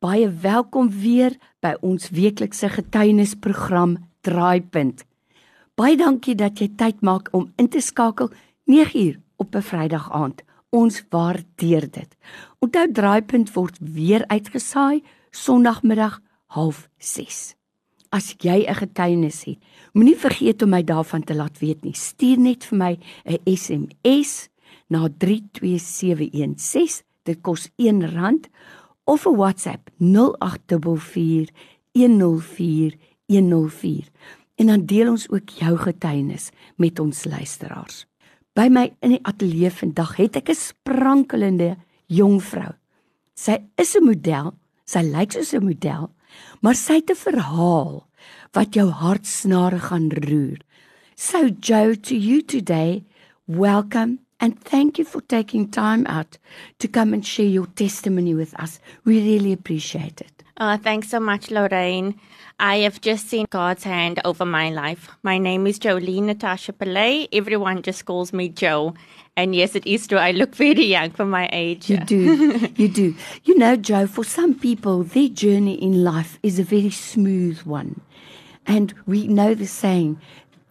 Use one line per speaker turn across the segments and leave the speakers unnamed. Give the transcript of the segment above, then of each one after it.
Baie welkom weer by ons weeklikse getuienisprogram Draaipunt. Baie dankie dat jy tyd maak om in te skakel 9uur op 'n Vrydag aand. Ons waardeer dit. Onthou Draaipunt word weer uitgesaai Sondagmiddag 06:30. As jy 'n getuienis het, moenie vergeet om my daarvan te laat weet nie. Stuur net vir my 'n SMS na 32716. Dit kos R1 of 'n WhatsApp 0844 104 104 en dan deel ons ook jou getuienis met ons luisteraars. By my in die ateljee vandag het ek 'n sprankelende jong vrou. Sy is 'n model, sy lyk soos 'n model, maar sy het 'n verhaal wat jou hartsnare gaan roer. So Joe to you today. Welcome and thank you for taking time out to come and share your testimony with us. We really appreciate it.
Uh, thanks so much, Lorraine. I have just seen God's hand over my life. My name is Jolene Natasha Pillay. Everyone just calls me Joe. And yes, it is true. I look very young for my age.
You do. you do. You know, Joe, for some people, their journey in life is a very smooth one. And we know the saying,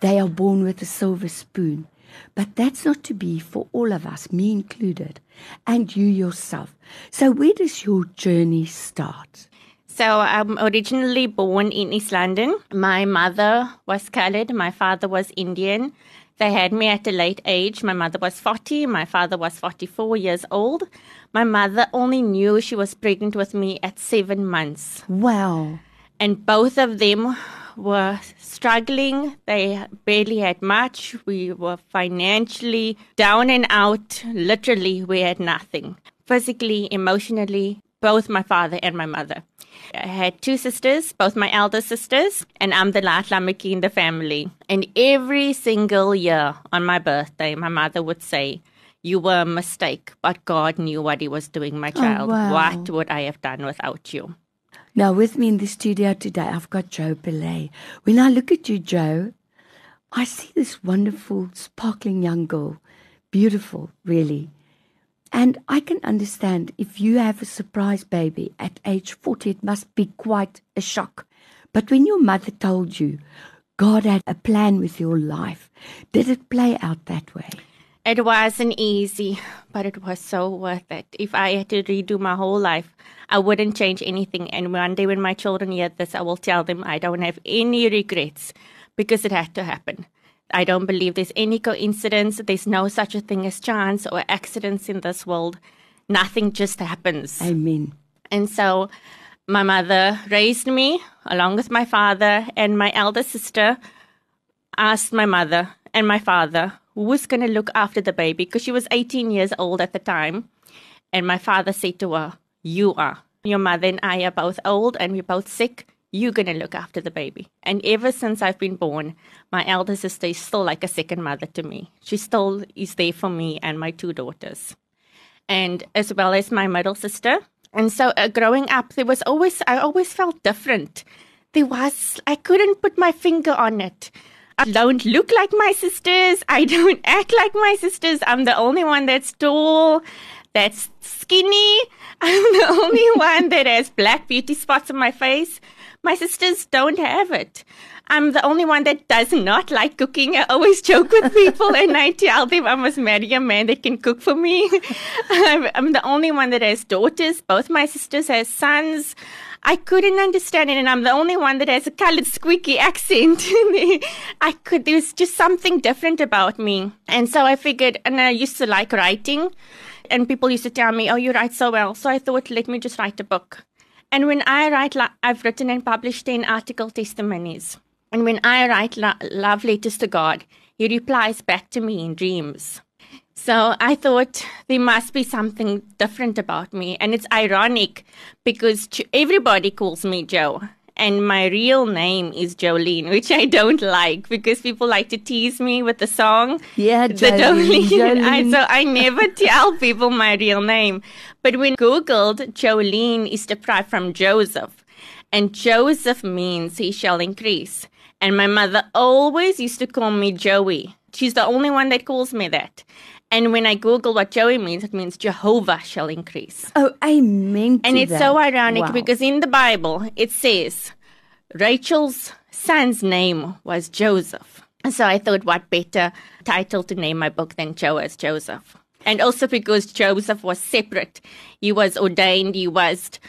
they are born with a silver spoon. But that's not to be for all of us, me included, and you yourself. So, where does your journey start?
So, I'm originally born in East London. My mother was colored, my father was Indian. They had me at a late age. My mother was 40, my father was 44 years old. My mother only knew she was pregnant with me at seven months.
Wow.
And both of them were struggling. They barely had much. We were financially down and out. Literally, we had nothing. Physically, emotionally, both my father and my mother. I had two sisters, both my elder sisters, and I'm the last Lamiki in the family. And every single year on my birthday, my mother would say, You were a mistake, but God knew what He was doing, my oh, child.
Oh, wow.
What would I have done without you?
Now, with me in the studio today, I've got Joe Pillay. When I look at you, Joe, I see this wonderful, sparkling young girl. Beautiful, really. And I can understand if you have a surprise baby at age 40, it must be quite a shock. But when your mother told you God had a plan with your life, did it play out that way?
It wasn't easy, but it was so worth it. If I had to redo my whole life, I wouldn't change anything. And one day when my children hear this, I will tell them I don't have any regrets because it had to happen. I don't believe there's any coincidence. There's no such a thing as chance or accidents in this world. Nothing just happens.
Amen.
And so my mother raised me along with my father and my elder sister asked my mother and my father who's going to look after the baby because she was 18 years old at the time. And my father said to her, You are. Your mother and I are both old and we're both sick. You're going to look after the baby. And ever since I've been born, my elder sister is still like a second mother to me. She still is there for me and my two daughters. And as well as my middle sister. And so uh, growing up, there was always, I always felt different. There was, I couldn't put my finger on it. I don't look like my sisters. I don't act like my sisters. I'm the only one that's tall, that's skinny. I'm the only one that has black beauty spots on my face. My sisters don't have it. I'm the only one that does not like cooking. I always joke with people and I tell them I must marry a man that can cook for me. I'm, I'm the only one that has daughters. Both my sisters have sons. I couldn't understand it, and I'm the only one that has a colored squeaky accent. I could, there was just something different about me. And so I figured, and I used to like writing, and people used to tell me, Oh, you write so well. So I thought, let me just write a book. And when I write, I've written and published 10 article testimonies. And when I write lo- love letters to God, He replies back to me in dreams. So I thought there must be something different about me. And it's ironic because everybody calls me Joe. And my real name is Jolene, which I don't like because people like to tease me with the song.
Yeah, Jolene,
Jolene. I, so I never tell people my real name. But when Googled, Jolene is derived from Joseph. And Joseph means he shall increase. And my mother always used to call me Joey. She's the only one that calls me that. And when I Google what Joey means, it means Jehovah shall increase.
Oh, amen.
And it's
that.
so ironic
Wow.
because in the Bible it says Rachel's son's name was Joseph. And so I thought, what better title to name my book than Joe as Joseph? And also because Joseph was separate, he was ordained, he was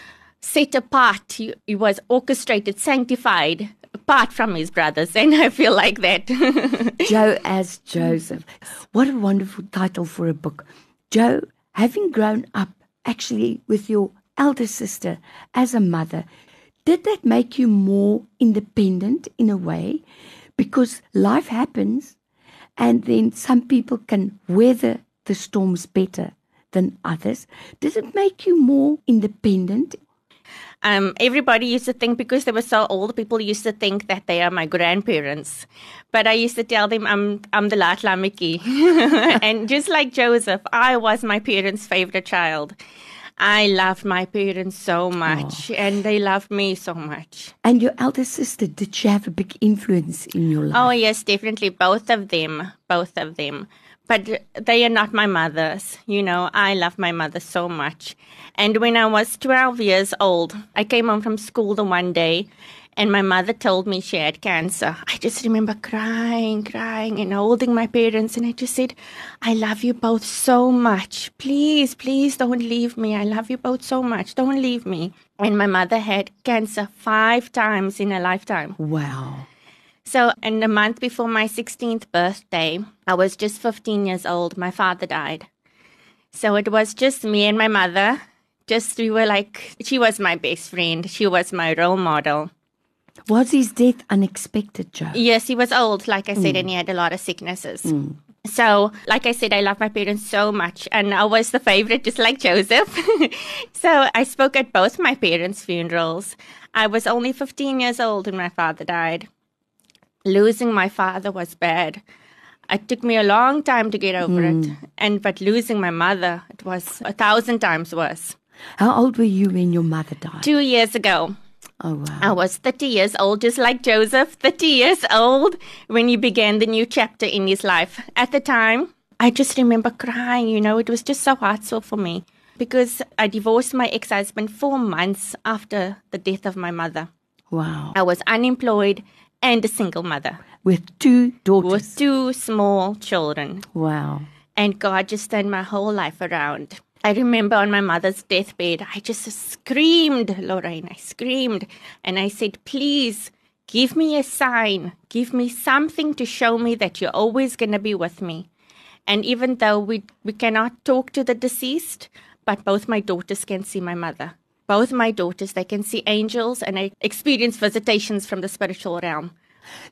set apart, he, he was orchestrated, sanctified, apart from his brothers. And I feel like that.
Joe as Joseph. What a wonderful title for a book. Joe, having grown up actually with your elder sister as a mother, did that make you more independent in a way? Because life happens, and then some people can weather the storms better than others. Did it make you more independent?
Um, everybody used to think because they were so old, people used to think that they are my grandparents. But I used to tell them I'm I'm the Lat Lamiki. and just like Joseph, I was my parents' favorite child. I loved my parents so much, and they loved me so much.
And your elder sister, did she have a big influence in your life?
Oh, yes, definitely. Both of them. Both of them. But they are not my mothers. You know, I love my mother so much. And when I was 12 years old, I came home from school the one day and my mother told me she had cancer. I just remember crying, crying, and holding my parents. And I just said, I love you both so much. Please, please don't leave me. I love you both so much. Don't leave me. And my mother had cancer five times in her lifetime.
Wow.
So, in the month before my 16th birthday, I was just 15 years old. My father died. So, it was just me and my mother. Just, we were like, she was my best friend. She was my role model.
Was his death unexpected, Joe?
Yes, he was old, like I said, mm. and he had a lot of sicknesses. Mm. So, like I said, I love my parents so much, and I was the favorite, just like Joseph. so, I spoke at both my parents' funerals. I was only 15 years old when my father died. Losing my father was bad. It took me a long time to get over it, mm. and but losing my mother, it was a thousand times worse.
How old were you when your mother died?
Two years ago,
Oh, wow.
I was 30 years old, just like Joseph, 30 years old when he began the new chapter in his life. At the time, I just remember crying, you know, it was just so heartful for me because I divorced my ex husband four months after the death of my mother.
Wow.
I was unemployed and a single mother
With two daughters.
with two small children.
Wow.
And God just turned my whole life around. I remember on my mother's deathbed, I just screamed, Lorraine, I screamed. And I said, please give me a sign, give me something to show me that you're always going to be with me. And even though we, we cannot talk to the deceased, but both my daughters can see my mother. Both my daughters, they can see angels and I experience visitations from the spiritual realm.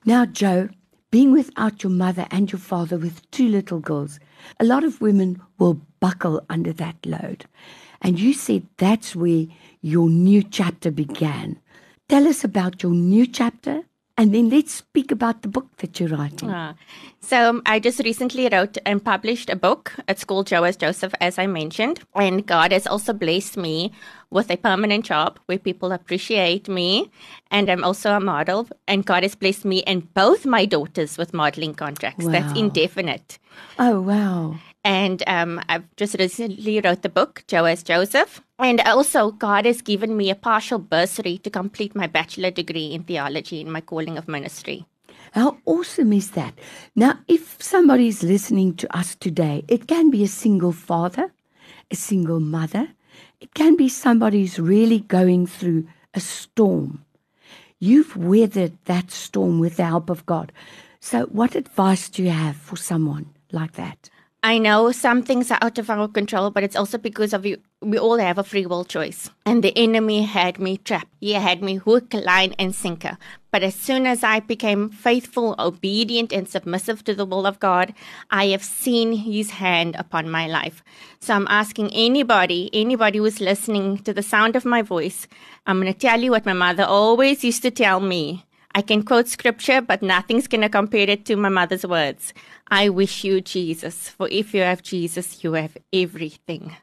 Now, Joe, being without your mother and your father with two little girls, a lot of women will buckle under that load. And you said that's where your new chapter began. Tell us about your new chapter, and then let's speak about the book that you're writing.
Ah. So um, I just recently wrote and published a book. It's called Joe as Joseph, as I mentioned. And God has also blessed me with a permanent job where people appreciate me. And I'm also a model. And God has blessed me and both my daughters with modeling contracts. That's indefinite.
Oh, wow.
And um, I've just recently wrote the book, Joe as Joseph. And also, God has given me a partial bursary to complete my bachelor degree in theology in my calling of ministry.
How awesome is that? Now, if somebody is listening to us today, it can be a single father, a single mother, it can be somebody who's really going through a storm. You've weathered that storm with the help of God. So, what advice do you have for someone like that?
I know some things are out of our control, but it's also because of you. We all have a free will choice. And the enemy had me trapped. He had me hook, line, and sinker. But as soon as I became faithful, obedient, and submissive to the will of God, I have seen his hand upon my life. So I'm asking anybody, anybody who's listening to the sound of my voice, I'm going to tell you what my mother always used to tell me. I can quote scripture, but nothing's going to compare it to my mother's words. I wish you Jesus, for if you have Jesus, you have everything.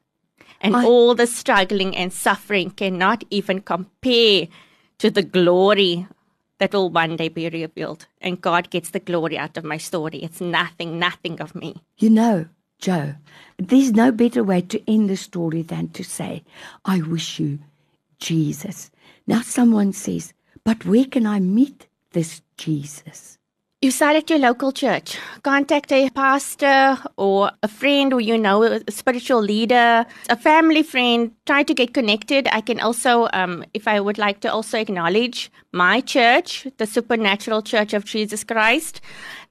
And
I-
all the struggling and suffering cannot even compare to the glory that will one day be revealed. And God gets the glory out of my story. It's nothing, nothing of me.
You know, Joe, there's no better way to end the story than to say, I wish you Jesus. Now, someone says, but where can I meet this Jesus?
You start at your local church. Contact a pastor or a friend or you know a spiritual leader, a family friend. Try to get connected. I can also, um, if I would like to also acknowledge my church, the Supernatural Church of Jesus Christ.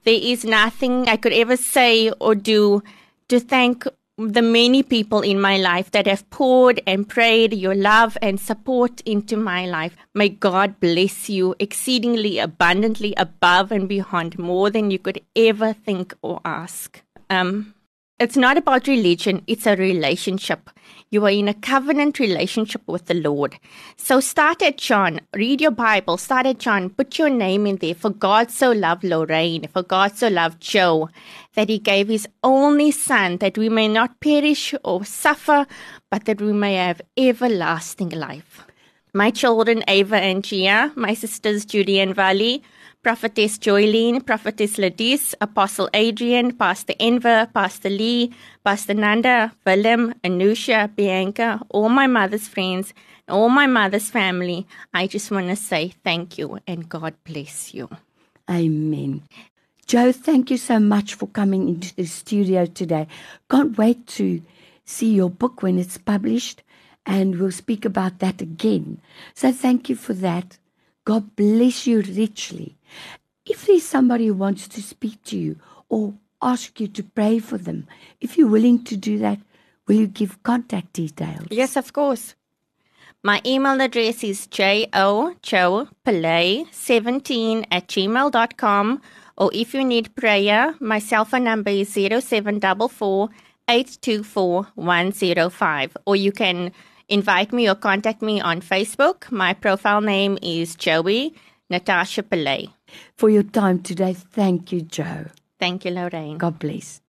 There is nothing I could ever say or do to thank the many people in my life that have poured and prayed your love and support into my life. May God bless you exceedingly abundantly above and beyond more than you could ever think or ask. Um, it's not about religion, it's a relationship. You are in a covenant relationship with the Lord. So start at John, read your Bible, start at John, put your name in there. For God so loved Lorraine, for God so loved Joe, that he gave his only son, that we may not perish or suffer, but that we may have everlasting life. My children, Ava and Gia, my sisters, Judy and Valley, Prophetess Joylene, Prophetess Ladis, Apostle Adrian, Pastor Enver, Pastor Lee, Pastor Nanda, Willem, Anusha, Bianca, all my mother's friends, all my mother's family. I just want to say thank you and God bless you.
Amen. Joe, thank you so much for coming into the studio today. Can't wait to see your book when it's published, and we'll speak about that again. So thank you for that. God bless you richly. If there's somebody who wants to speak to you or ask you to pray for them, if you're willing to do that, will you give contact details?
Yes, of course. My email address is jochopillay17 at gmail.com. Or if you need prayer, my cell phone number is 0744 824 105. Or you can invite me or contact me on Facebook. My profile name is Joey Natasha Pillay.
For your time today, thank you, Joe.
Thank you, Lorraine.
God bless.